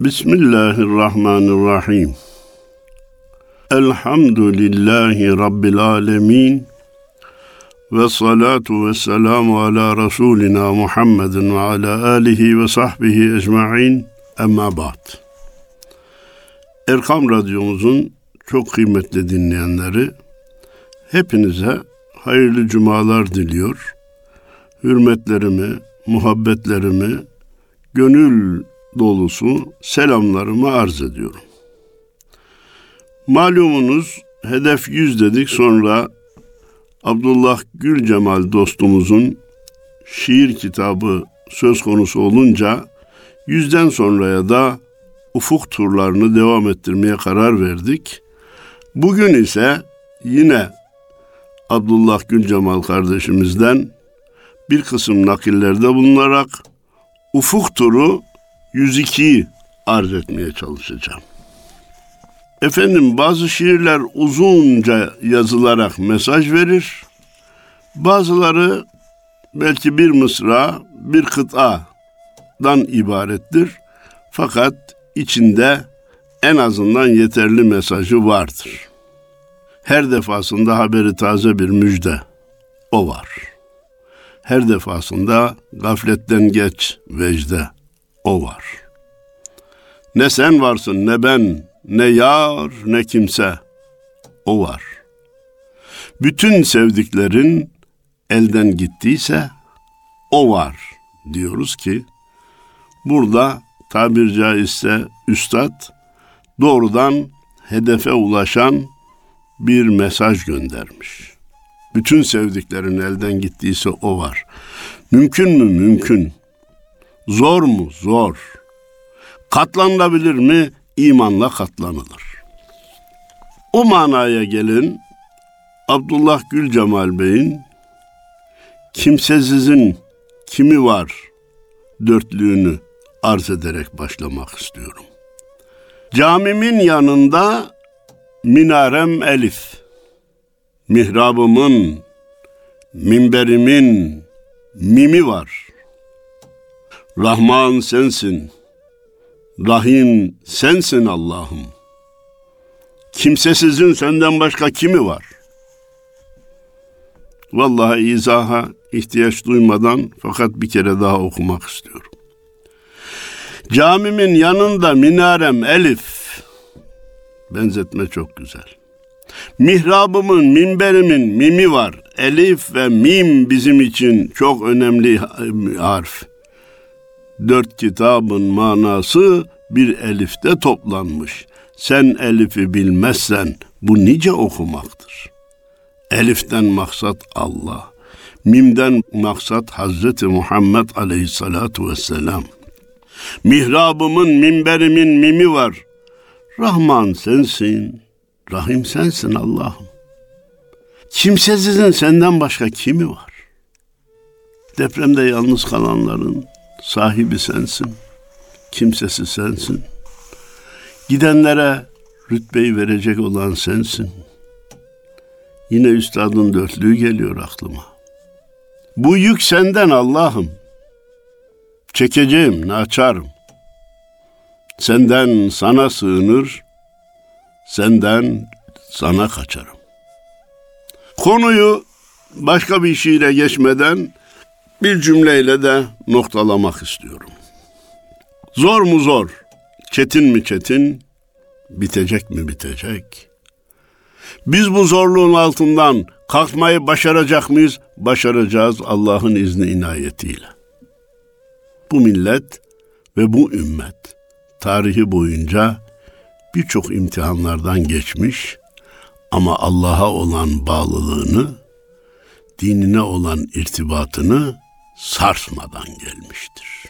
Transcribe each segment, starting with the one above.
Bismillahirrahmanirrahim. Elhamdülillahi Rabbil alemin. Ve salatu ve selamu ala Resulina Muhammedin ve ala alihi ve sahbihi ecma'in. Emma ba'd. Erkam Radyomuzun çok kıymetli dinleyenleri, hepinize hayırlı cumalar diliyor. Hürmetlerimi, muhabbetlerimi, gönül dolusu selamlarımı arz ediyorum. Malumunuz hedef 100 dedik sonra Abdullah Gül Cemal dostumuzun şiir kitabı söz konusu olunca yüzden sonraya da ufuk turlarını devam ettirmeye karar verdik. Bugün ise yine Abdullah Gül Cemal kardeşimizden bir kısım nakillerde bulunarak ufuk turu 102'yi arz etmeye çalışacağım. Efendim bazı şiirler uzunca yazılarak mesaj verir. Bazıları belki bir mısra, bir kıtadan ibarettir. Fakat içinde en azından yeterli mesajı vardır. Her defasında haberi taze bir müjde o var. Her defasında gafletten geç vecde o var. Ne sen varsın ne ben, ne yar ne kimse o var. Bütün sevdiklerin elden gittiyse o var diyoruz ki burada tabir caizse üstad doğrudan hedefe ulaşan bir mesaj göndermiş. Bütün sevdiklerin elden gittiyse o var. Mümkün mü? Mümkün. Zor mu? Zor. Katlanılabilir mi? İmanla katlanılır. O manaya gelin Abdullah Gül Cemal Bey'in kimsesizin kimi var dörtlüğünü arz ederek başlamak istiyorum. Camimin yanında minarem elif, mihrabımın, minberimin mimi var. Rahman sensin, Rahim sensin Allah'ım. Kimsesizin senden başka kimi var? Vallahi izaha ihtiyaç duymadan fakat bir kere daha okumak istiyorum. Camimin yanında minarem elif. Benzetme çok güzel. Mihrabımın, minberimin mimi var. Elif ve mim bizim için çok önemli harf. Dört kitabın manası bir elifte toplanmış. Sen elifi bilmezsen bu nice okumaktır. Eliften maksat Allah. Mimden maksat Hazreti Muhammed aleyhissalatu vesselam. Mihrabımın, minberimin mimi var. Rahman sensin, Rahim sensin Allah'ım. Kimsesizin senden başka kimi var? Depremde yalnız kalanların sahibi sensin. Kimsesi sensin. Gidenlere rütbeyi verecek olan sensin. Yine üstadın dörtlüğü geliyor aklıma. Bu yük senden Allah'ım. Çekeceğim, naçarım. Senden sana sığınır, senden sana kaçarım. Konuyu başka bir şiire geçmeden bir cümleyle de noktalamak istiyorum. Zor mu zor, çetin mi çetin, bitecek mi bitecek? Biz bu zorluğun altından kalkmayı başaracak mıyız? Başaracağız Allah'ın izni inayetiyle. Bu millet ve bu ümmet tarihi boyunca birçok imtihanlardan geçmiş ama Allah'a olan bağlılığını, dinine olan irtibatını sarsmadan gelmiştir.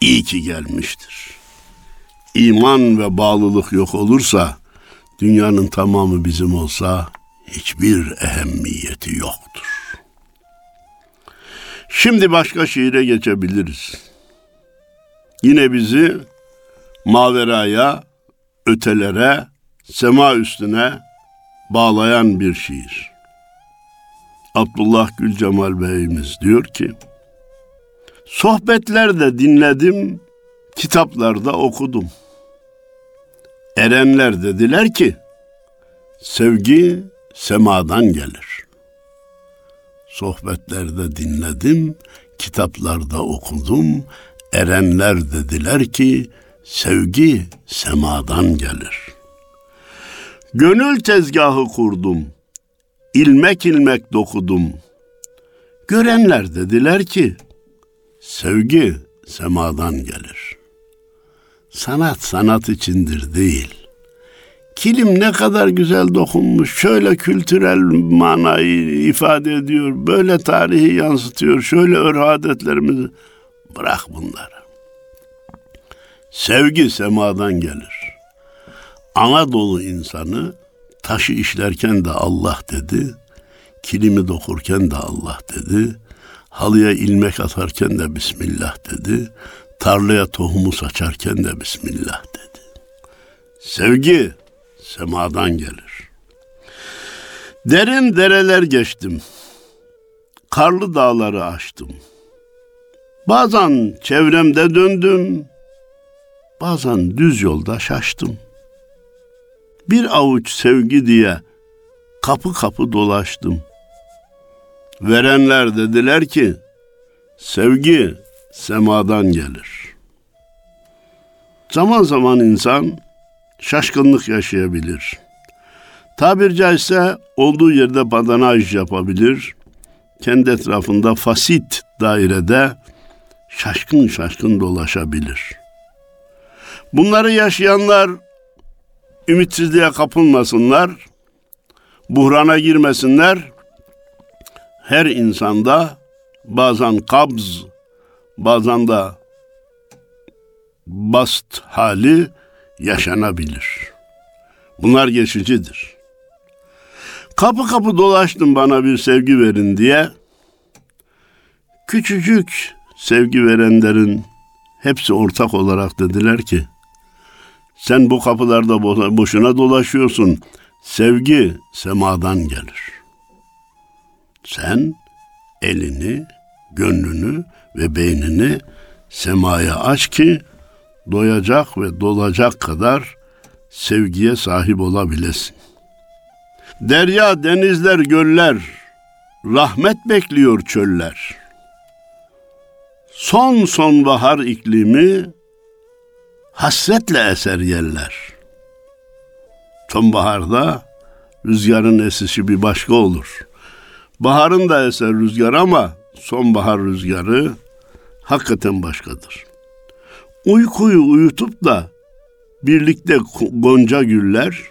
İyi ki gelmiştir. İman ve bağlılık yok olursa, dünyanın tamamı bizim olsa hiçbir ehemmiyeti yoktur. Şimdi başka şiire geçebiliriz. Yine bizi maveraya, ötelere, sema üstüne bağlayan bir şiir. Abdullah Gül Cemal Bey'imiz diyor ki, Sohbetlerde dinledim, kitaplarda okudum. Erenler dediler ki, sevgi semadan gelir. Sohbetlerde dinledim, kitaplarda okudum. Erenler dediler ki, sevgi semadan gelir. Gönül tezgahı kurdum, ilmek ilmek dokudum. Görenler dediler ki, sevgi semadan gelir. Sanat sanat içindir değil. Kilim ne kadar güzel dokunmuş, şöyle kültürel manayı ifade ediyor, böyle tarihi yansıtıyor, şöyle örf adetlerimizi. Bırak bunları. Sevgi semadan gelir. Anadolu insanı taşı işlerken de Allah dedi, kilimi dokurken de Allah dedi, halıya ilmek atarken de Bismillah dedi, tarlaya tohumu saçarken de Bismillah dedi. Sevgi semadan gelir. Derin dereler geçtim. Karlı dağları aştım. Bazen çevremde döndüm. Bazen düz yolda şaştım. Bir avuç sevgi diye kapı kapı dolaştım. Verenler dediler ki, sevgi semadan gelir. Zaman zaman insan şaşkınlık yaşayabilir. Tabir caizse olduğu yerde badanaj yapabilir. Kendi etrafında fasit dairede şaşkın şaşkın dolaşabilir. Bunları yaşayanlar ümitsizliğe kapılmasınlar, buhrana girmesinler. Her insanda bazen kabz, bazen de bast hali yaşanabilir. Bunlar geçicidir. Kapı kapı dolaştım bana bir sevgi verin diye. Küçücük sevgi verenlerin hepsi ortak olarak dediler ki sen bu kapılarda boşuna dolaşıyorsun. Sevgi semadan gelir. Sen elini, gönlünü ve beynini semaya aç ki doyacak ve dolacak kadar sevgiye sahip olabilesin. Derya, denizler, göller, rahmet bekliyor çöller. Son sonbahar iklimi hasretle eser yerler. Sonbaharda rüzgarın esişi bir başka olur. Baharın da eser rüzgar ama sonbahar rüzgarı hakikaten başkadır. Uykuyu uyutup da birlikte gonca güller,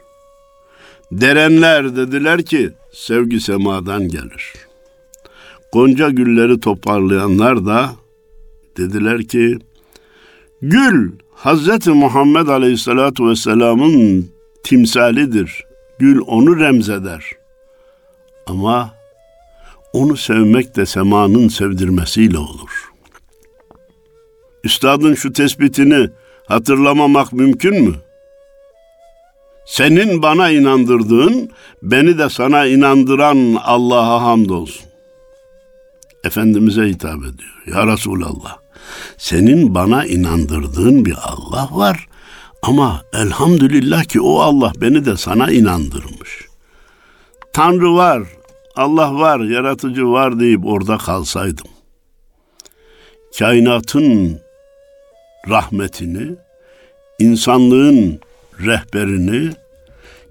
derenler dediler ki sevgi semadan gelir. Gonca gülleri toparlayanlar da dediler ki gül Hazreti Muhammed Aleyhisselatü Vesselam'ın timsalidir. Gül onu remzeder. Ama onu sevmek de semanın sevdirmesiyle olur. Üstadın şu tespitini hatırlamamak mümkün mü? Senin bana inandırdığın, beni de sana inandıran Allah'a hamdolsun. Efendimiz'e hitap ediyor. Ya Resulallah, senin bana inandırdığın bir Allah var ama elhamdülillah ki o Allah beni de sana inandırmış. Tanrı var, Allah var, yaratıcı var deyip orada kalsaydım. Kainatın rahmetini, insanlığın rehberini,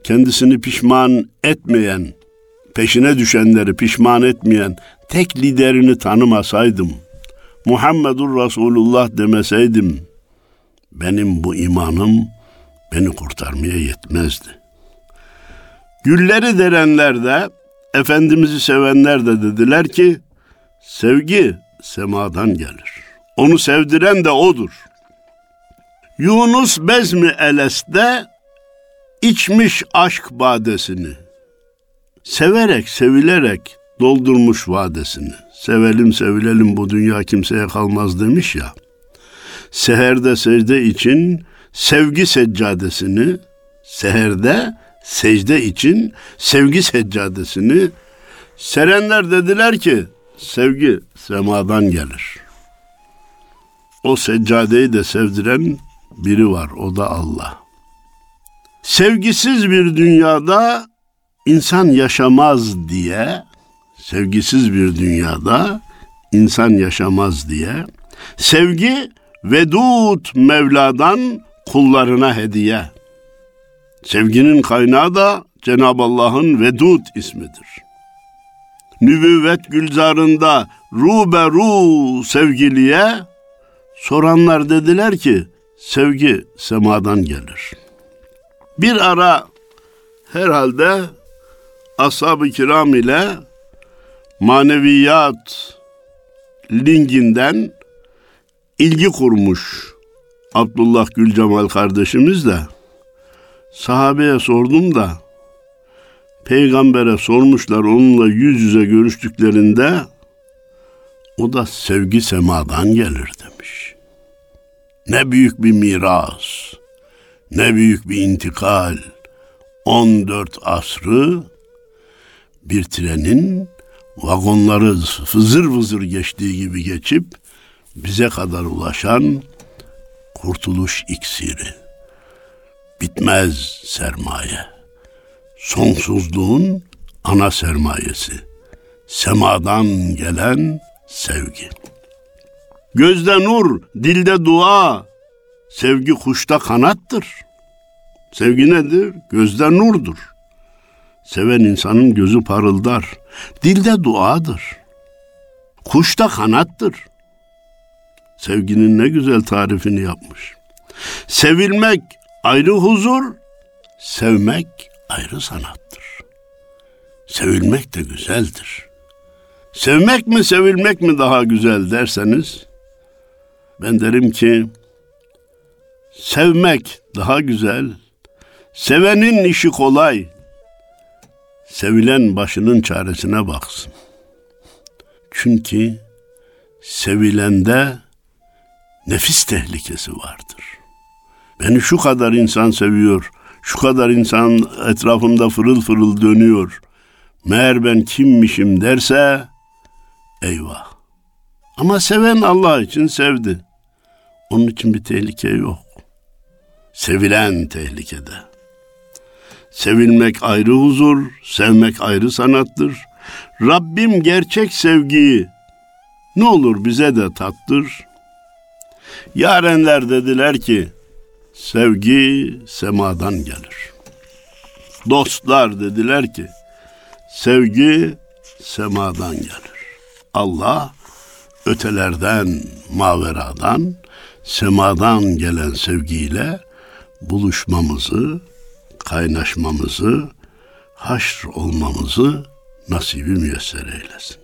kendisini pişman etmeyen, peşine düşenleri pişman etmeyen tek liderini tanımasaydım, Muhammedur Resulullah demeseydim, benim bu imanım beni kurtarmaya yetmezdi. Gülleri derenler de, Efendimiz'i sevenler de dediler ki, sevgi semadan gelir. Onu sevdiren de odur. Yunus Bezmi Eles'te içmiş aşk badesini. Severek, sevilerek doldurmuş vadesini. Sevelim sevilelim bu dünya kimseye kalmaz demiş ya. Seherde secde için sevgi seccadesini, seherde secde için sevgi seccadesini serenler dediler ki sevgi semadan gelir. o seccadeyi de sevdiren biri var. O da Allah. Sevgisiz bir dünyada insan yaşamaz diye, sevgisiz bir dünyada insan yaşamaz diye, sevgi vedut Mevla'dan kullarına hediye. Sevginin kaynağı da Cenab-ı Allah'ın Vedud ismidir. Nübüvvet gülzarında ruberu sevgiliye soranlar dediler ki sevgi semadan gelir. Bir ara herhalde ashab-ı kiram ile maneviyat linginden ilgi kurmuş Abdullah Gülcemal kardeşimiz de sahabeye sordum da peygambere sormuşlar onunla yüz yüze görüştüklerinde o da sevgi semadan gelir demiş. Ne büyük bir miras, ne büyük bir intikal. 14 asrı bir trenin vagonları fızır vızır geçtiği gibi geçip bize kadar ulaşan kurtuluş iksiri. Bitmez sermaye. Sonsuzluğun ana sermayesi. Semadan gelen sevgi. Gözde nur, dilde dua, sevgi kuşta kanattır. Sevgi nedir? Gözde nurdur. Seven insanın gözü parıldar. Dilde duadır. Kuşta kanattır. Sevginin ne güzel tarifini yapmış. Sevilmek ayrı huzur, sevmek ayrı sanattır. Sevilmek de güzeldir. Sevmek mi sevilmek mi daha güzel derseniz ben derim ki sevmek daha güzel. Sevenin işi kolay. Sevilen başının çaresine baksın. Çünkü sevilende nefis tehlikesi vardır. Beni şu kadar insan seviyor, şu kadar insan etrafımda fırıl fırıl dönüyor. Meğer ben kimmişim derse eyvah. Ama seven Allah için sevdi. Onun için bir tehlike yok. Sevilen tehlikede. Sevilmek ayrı huzur, sevmek ayrı sanattır. Rabbim gerçek sevgiyi ne olur bize de tattır. Yarenler dediler ki sevgi semadan gelir. Dostlar dediler ki sevgi semadan gelir. Allah ötelerden, maveradan, semadan gelen sevgiyle buluşmamızı, kaynaşmamızı, haşr olmamızı nasibi müyesser eylesin.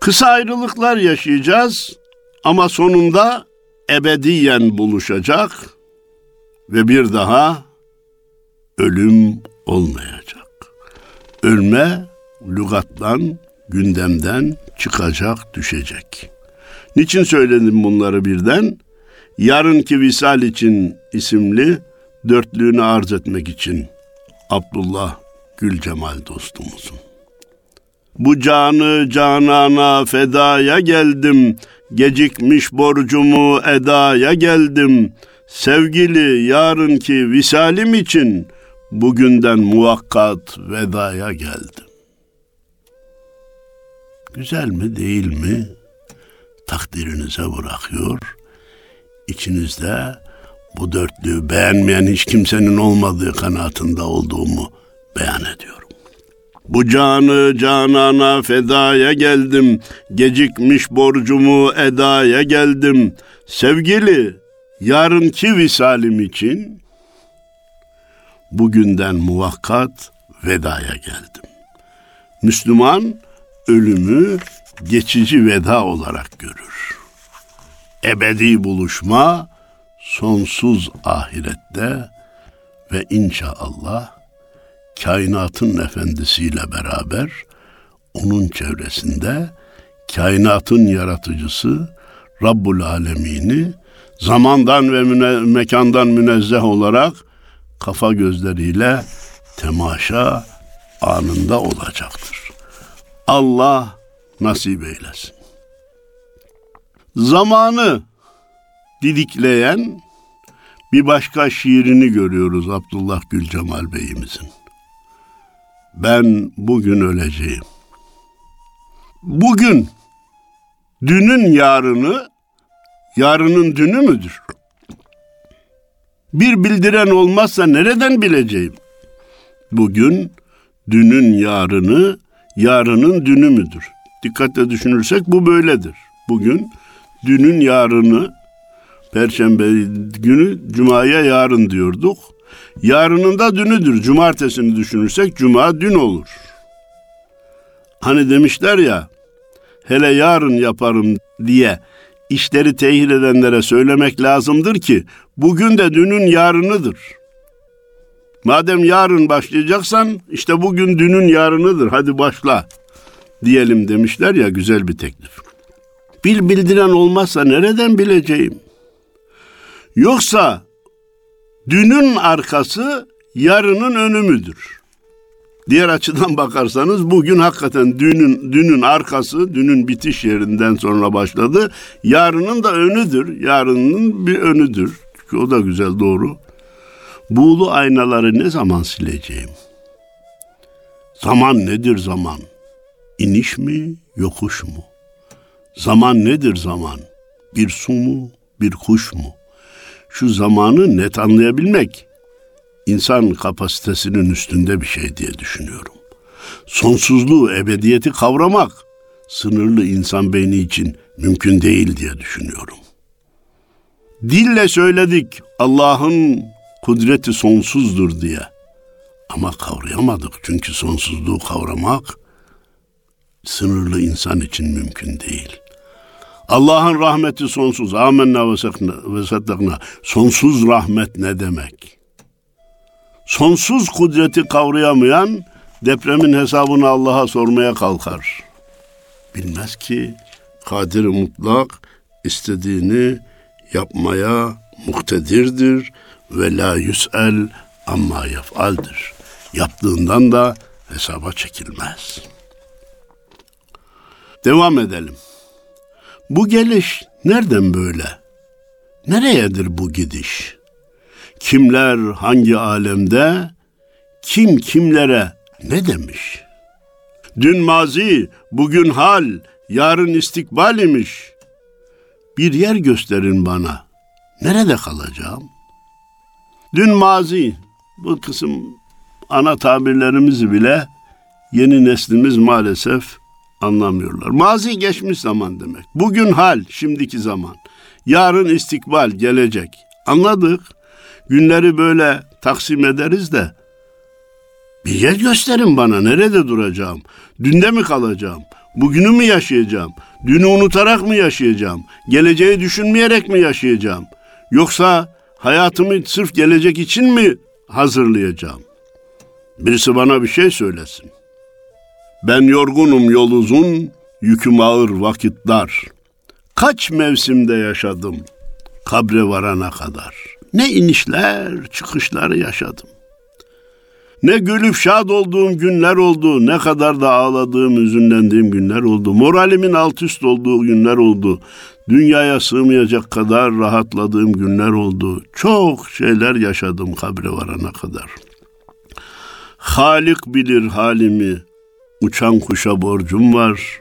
Kısa ayrılıklar yaşayacağız ama sonunda ebediyen buluşacak ve bir daha ölüm olmayacak. Ölme lügattan, gündemden çıkacak, düşecek. Niçin söyledim bunları birden? Yarınki Visal için isimli dörtlüğünü arz etmek için Abdullah Gülcemal dostumuzun. Bu canı canana fedaya geldim, gecikmiş borcumu edaya geldim. Sevgili yarınki visalim için bugünden muvakkat vedaya geldim. Güzel mi değil mi? Takdirinize bırakıyor. İçinizde bu dörtlüğü beğenmeyen hiç kimsenin olmadığı kanaatinde olduğumu beyan ediyorum. Bu canı canana fedaya geldim, gecikmiş borcumu edaya geldim. Sevgili, yarınki visalim için bugünden muvakkat vedaya geldim. Müslüman ölümü geçici veda olarak görür. Ebedi buluşma sonsuz ahirette ve inşallah kainatın efendisiyle beraber onun çevresinde kainatın yaratıcısı Rabbul Alemini zamandan ve müne, mekandan münezzeh olarak kafa gözleriyle temaşa anında olacaktır. Allah nasip eylesin. Zamanı didikleyen bir başka şiirini görüyoruz Abdullah Gül Cemal Bey'imizin. Ben bugün öleceğim. Bugün dünün yarını, yarının dünü müdür? Bir bildiren olmazsa nereden bileceğim? Bugün dünün yarını, yarının dünü müdür? Dikkatle düşünürsek bu böyledir. Bugün dünün yarını, Perşembe günü Cuma'ya yarın diyorduk. Yarının da dünüdür. Cumartesini düşünürsek Cuma dün olur. Hani demişler ya, hele yarın yaparım diye işleri tehir edenlere söylemek lazımdır ki bugün de dünün yarınıdır. Madem yarın başlayacaksan işte bugün dünün yarınıdır. Hadi başla diyelim demişler ya güzel bir teklif. Bil bildiren olmazsa nereden bileceğim? Yoksa dünün arkası yarının önü müdür? Diğer açıdan bakarsanız bugün hakikaten dünün dünün arkası, dünün bitiş yerinden sonra başladı. Yarının da önüdür. Yarının bir önüdür. Çünkü o da güzel doğru. Buğulu aynaları ne zaman sileceğim? Zaman nedir zaman? İniş mi, yokuş mu? Zaman nedir zaman? Bir su mu, bir kuş mu? Şu zamanı net anlayabilmek insan kapasitesinin üstünde bir şey diye düşünüyorum. Sonsuzluğu, ebediyeti kavramak sınırlı insan beyni için mümkün değil diye düşünüyorum. Dille söyledik Allah'ın kudreti sonsuzdur diye. Ama kavrayamadık çünkü sonsuzluğu kavramak sınırlı insan için mümkün değil. Allah'ın rahmeti sonsuz. Amenna ve saddakna. Sonsuz rahmet ne demek? Sonsuz kudreti kavrayamayan depremin hesabını Allah'a sormaya kalkar. Bilmez ki kadir mutlak istediğini yapmaya muktedirdir ve la yüsel amma yef'aldir. Yaptığından da hesaba çekilmez. Devam edelim. Bu geliş nereden böyle? Nereyedir bu gidiş? Kimler hangi alemde, kim kimlere ne demiş? Dün mazi, bugün hal, yarın istikbal imiş. Bir yer gösterin bana. Nerede kalacağım? Dün mazi, bu kısım ana tabirlerimizi bile yeni neslimiz maalesef anlamıyorlar. Mazi geçmiş zaman demek. Bugün hal, şimdiki zaman. Yarın istikbal, gelecek. Anladık. Günleri böyle taksim ederiz de bir yer gösterin bana nerede duracağım? Dünde mi kalacağım? Bugünü mü yaşayacağım? Dünü unutarak mı yaşayacağım? Geleceği düşünmeyerek mi yaşayacağım? Yoksa hayatımı sırf gelecek için mi hazırlayacağım? Birisi bana bir şey söylesin. Ben yorgunum yol uzun, yüküm ağır vakit dar. Kaç mevsimde yaşadım kabre varana kadar. Ne inişler, çıkışları yaşadım. Ne gülüp şad olduğum günler oldu, ne kadar da ağladığım, üzünlendiğim günler oldu. Moralimin alt üst olduğu günler oldu. Dünyaya sığmayacak kadar rahatladığım günler oldu. Çok şeyler yaşadım kabre varana kadar. Halik bilir halimi, Uçan kuşa borcum var.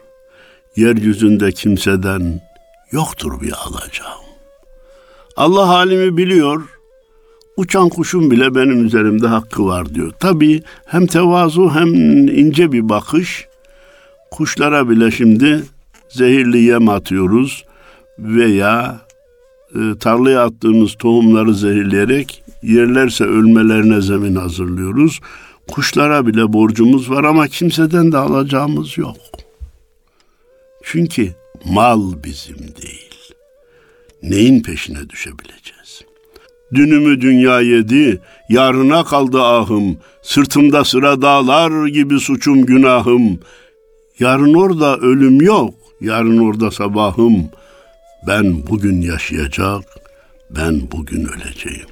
Yeryüzünde kimseden yoktur bir alacağım. Allah halimi biliyor. Uçan kuşun bile benim üzerimde hakkı var diyor. Tabii hem tevazu hem ince bir bakış. Kuşlara bile şimdi zehirli yem atıyoruz veya e, tarlaya attığımız tohumları zehirleyerek yerlerse ölmelerine zemin hazırlıyoruz. Kuşlara bile borcumuz var ama kimseden de alacağımız yok. Çünkü mal bizim değil. Neyin peşine düşebileceğiz? Dünümü dünya yedi, yarına kaldı ahım. Sırtımda sıra dağlar gibi suçum günahım. Yarın orada ölüm yok, yarın orada sabahım. Ben bugün yaşayacak, ben bugün öleceğim.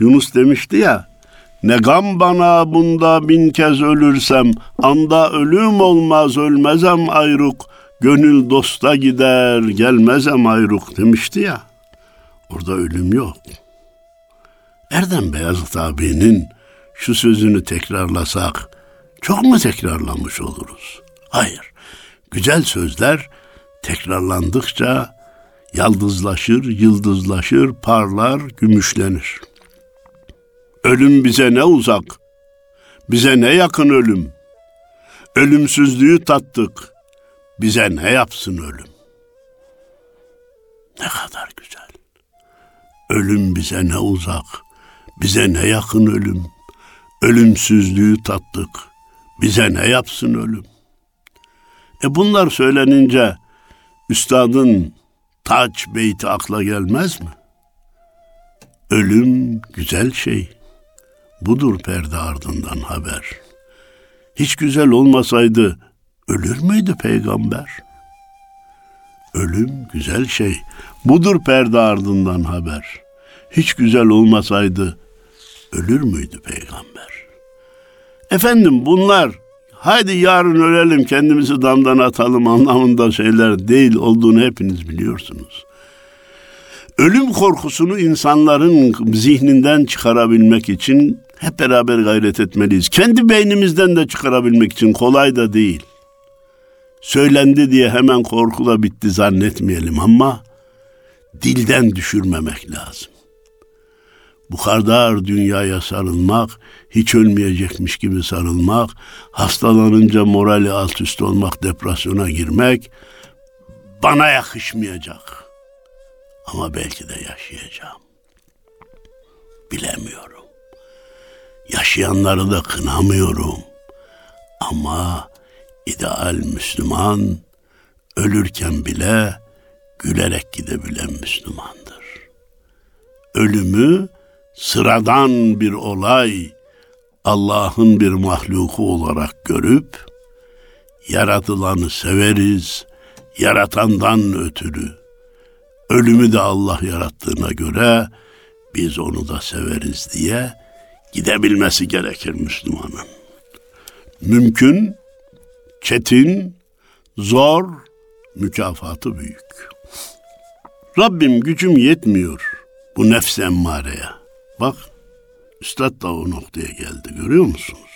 Yunus demişti ya, ne gam bana bunda bin kez ölürsem, anda ölüm olmaz ölmezem ayrık, Gönül dosta gider gelmez emayruk demişti ya. Orada ölüm yok. Erdem Beyazıt abinin şu sözünü tekrarlasak çok mu tekrarlamış oluruz? Hayır. Güzel sözler tekrarlandıkça yaldızlaşır, yıldızlaşır, parlar, gümüşlenir. Ölüm bize ne uzak, bize ne yakın ölüm. Ölümsüzlüğü tattık, bize ne yapsın ölüm? Ne kadar güzel. Ölüm bize ne uzak, bize ne yakın ölüm. Ölümsüzlüğü tattık, bize ne yapsın ölüm? E bunlar söylenince üstadın taç beyti akla gelmez mi? Ölüm güzel şey. Budur perde ardından haber. Hiç güzel olmasaydı ölür müydü peygamber? Ölüm güzel şey. Budur perde ardından haber. Hiç güzel olmasaydı ölür müydü peygamber? Efendim bunlar haydi yarın ölelim kendimizi damdan atalım anlamında şeyler değil olduğunu hepiniz biliyorsunuz. Ölüm korkusunu insanların zihninden çıkarabilmek için hep beraber gayret etmeliyiz. Kendi beynimizden de çıkarabilmek için kolay da değil. Söylendi diye hemen korkula bitti zannetmeyelim ama dilden düşürmemek lazım. Bu kadar dünyaya sarılmak, hiç ölmeyecekmiş gibi sarılmak, hastalanınca morali alt üst olmak, depresyona girmek bana yakışmayacak. Ama belki de yaşayacağım. Bilemiyorum. Yaşayanları da kınamıyorum. Ama ideal Müslüman ölürken bile gülerek gidebilen Müslümandır. Ölümü sıradan bir olay, Allah'ın bir mahluku olarak görüp, yaratılanı severiz, yaratandan ötürü. Ölümü de Allah yarattığına göre biz onu da severiz diye gidebilmesi gerekir Müslümanın. Mümkün, çetin, zor, mükafatı büyük. Rabbim gücüm yetmiyor bu nefs emmareye. Bak, Üstad da o noktaya geldi görüyor musunuz?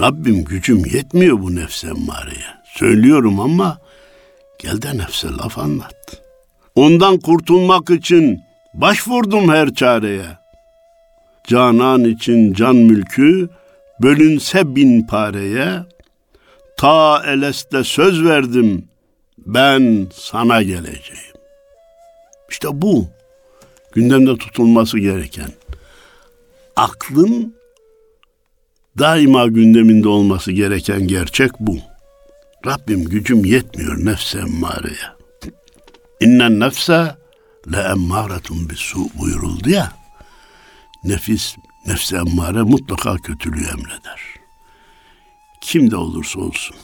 Rabbim gücüm yetmiyor bu nefs emmareye. Söylüyorum ama gel de nefse laf anlat. Ondan kurtulmak için başvurdum her çareye. Canan için can mülkü bölünse bin pareye. Ta eleste söz verdim ben sana geleceğim. İşte bu gündemde tutulması gereken aklın daima gündeminde olması gereken gerçek bu. Rabbim gücüm yetmiyor nefse emmareye. İnnen nefse le emmâretun bisu buyuruldu ya. Nefis, nefse emmare mutlaka kötülüğü emreder. Kim de olursa olsun.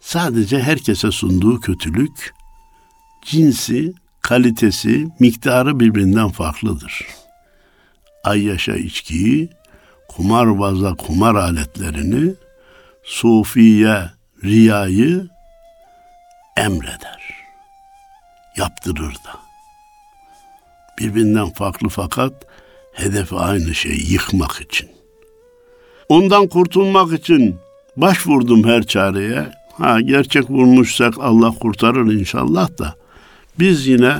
Sadece herkese sunduğu kötülük cinsi, kalitesi, miktarı birbirinden farklıdır. Ayyaşa içkiyi, kumarbaza kumar aletlerini, sufiye riyayı emreder. Yaptırır da. Birbirinden farklı fakat hedefi aynı şey yıkmak için. Ondan kurtulmak için başvurdum her çareye. Ha gerçek vurmuşsak Allah kurtarır inşallah da. Biz yine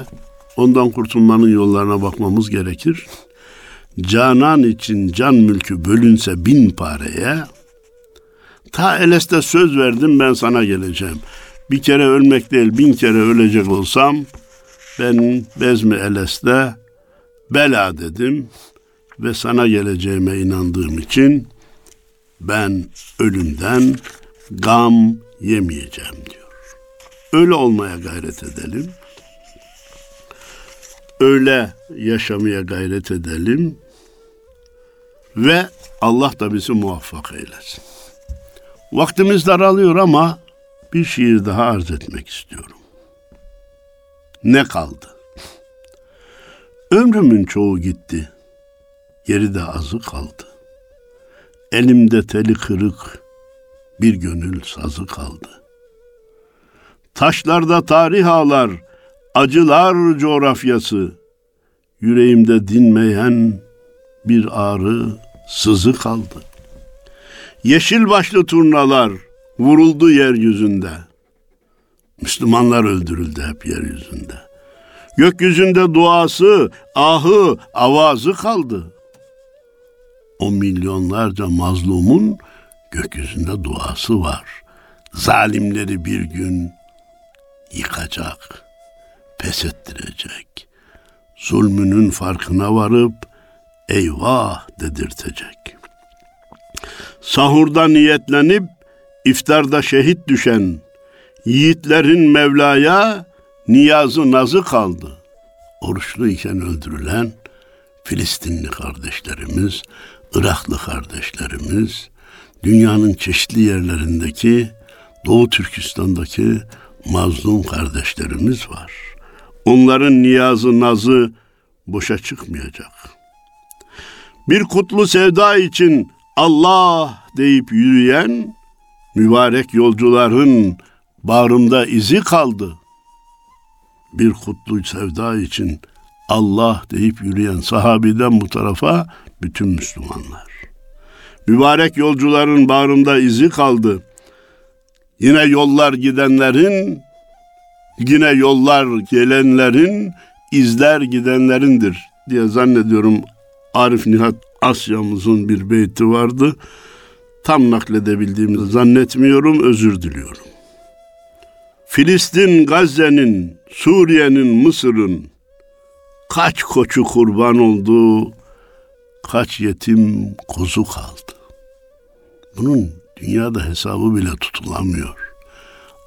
ondan kurtulmanın yollarına bakmamız gerekir. Canan için can mülkü bölünse bin pareye, ta Eles'te söz verdim ben sana geleceğim. Bir kere ölmek değil bin kere ölecek olsam ben Bezmi Eles'te bela dedim ve sana geleceğime inandığım için ben ölümden gam yemeyeceğim diyor. Öyle olmaya gayret edelim. Öyle yaşamaya gayret edelim. Ve Allah da bizi muvaffak eylesin. Vaktimiz daralıyor ama bir şiir daha arz etmek istiyorum. Ne kaldı? Ömrümün çoğu gitti. Geride azı kaldı. Elimde teli kırık bir gönül sazı kaldı. Taşlarda tarih ağlar, acılar coğrafyası. Yüreğimde dinmeyen bir ağrı, sızı kaldı. Yeşil başlı turnalar vuruldu yeryüzünde. Müslümanlar öldürüldü hep yeryüzünde. Gökyüzünde duası, ahı, avazı kaldı. O milyonlarca mazlumun gökyüzünde duası var. Zalimleri bir gün yıkacak, pes ettirecek. Zulmünün farkına varıp eyvah dedirtecek. Sahurda niyetlenip iftarda şehit düşen yiğitlerin Mevla'ya niyazı nazı kaldı. Oruçlu iken öldürülen Filistinli kardeşlerimiz, Iraklı kardeşlerimiz, dünyanın çeşitli yerlerindeki Doğu Türkistan'daki mazlum kardeşlerimiz var. Onların niyazı nazı boşa çıkmayacak. Bir kutlu sevda için Allah deyip yürüyen mübarek yolcuların bağrımda izi kaldı. Bir kutlu sevda için Allah deyip yürüyen sahabiden bu tarafa bütün Müslümanlar. Mübarek yolcuların bağrında izi kaldı. Yine yollar gidenlerin, yine yollar gelenlerin, izler gidenlerindir diye zannediyorum Arif Nihat Asya'mızın bir beyti vardı. Tam nakledebildiğimi zannetmiyorum, özür diliyorum. Filistin, Gazze'nin, Suriye'nin, Mısır'ın kaç koçu kurban oldu, kaç yetim kuzu kaldı. Bunun dünyada hesabı bile tutulamıyor.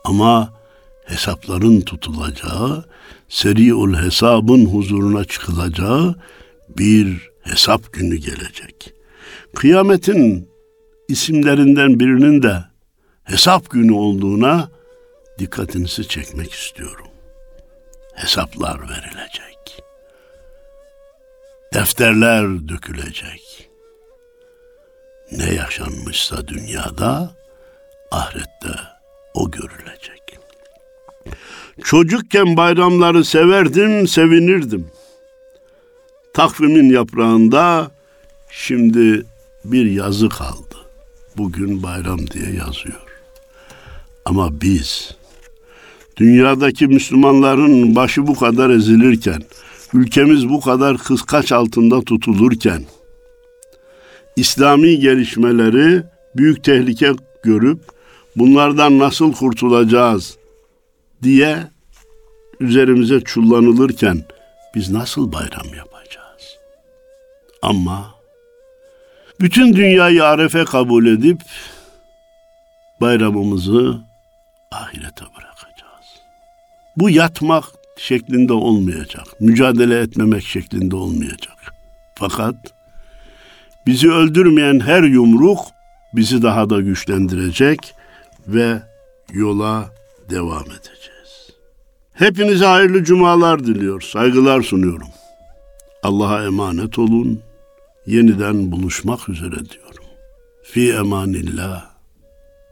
Ama hesapların tutulacağı, seriul hesabın huzuruna çıkılacağı bir hesap günü gelecek. Kıyametin isimlerinden birinin de hesap günü olduğuna dikkatinizi çekmek istiyorum. Hesaplar verilecek. Defterler dökülecek. Ne yaşanmışsa dünyada ahirette o görülecek. Çocukken bayramları severdim, sevinirdim. Takvimin yaprağında şimdi bir yazı kaldı. Bugün bayram diye yazıyor. Ama biz dünyadaki Müslümanların başı bu kadar ezilirken, ülkemiz bu kadar kıskaç altında tutulurken, İslami gelişmeleri büyük tehlike görüp bunlardan nasıl kurtulacağız diye üzerimize çullanılırken biz nasıl bayram yapacağız? Ama bütün dünyayı arefe kabul edip bayramımızı ahirete bırakacağız. Bu yatmak şeklinde olmayacak. Mücadele etmemek şeklinde olmayacak. Fakat bizi öldürmeyen her yumruk bizi daha da güçlendirecek ve yola devam edeceğiz. Hepinize hayırlı cumalar diliyor, saygılar sunuyorum. Allah'a emanet olun. Yeniden buluşmak üzere diyorum. Fi emanillah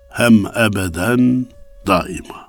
hem ebeden daima.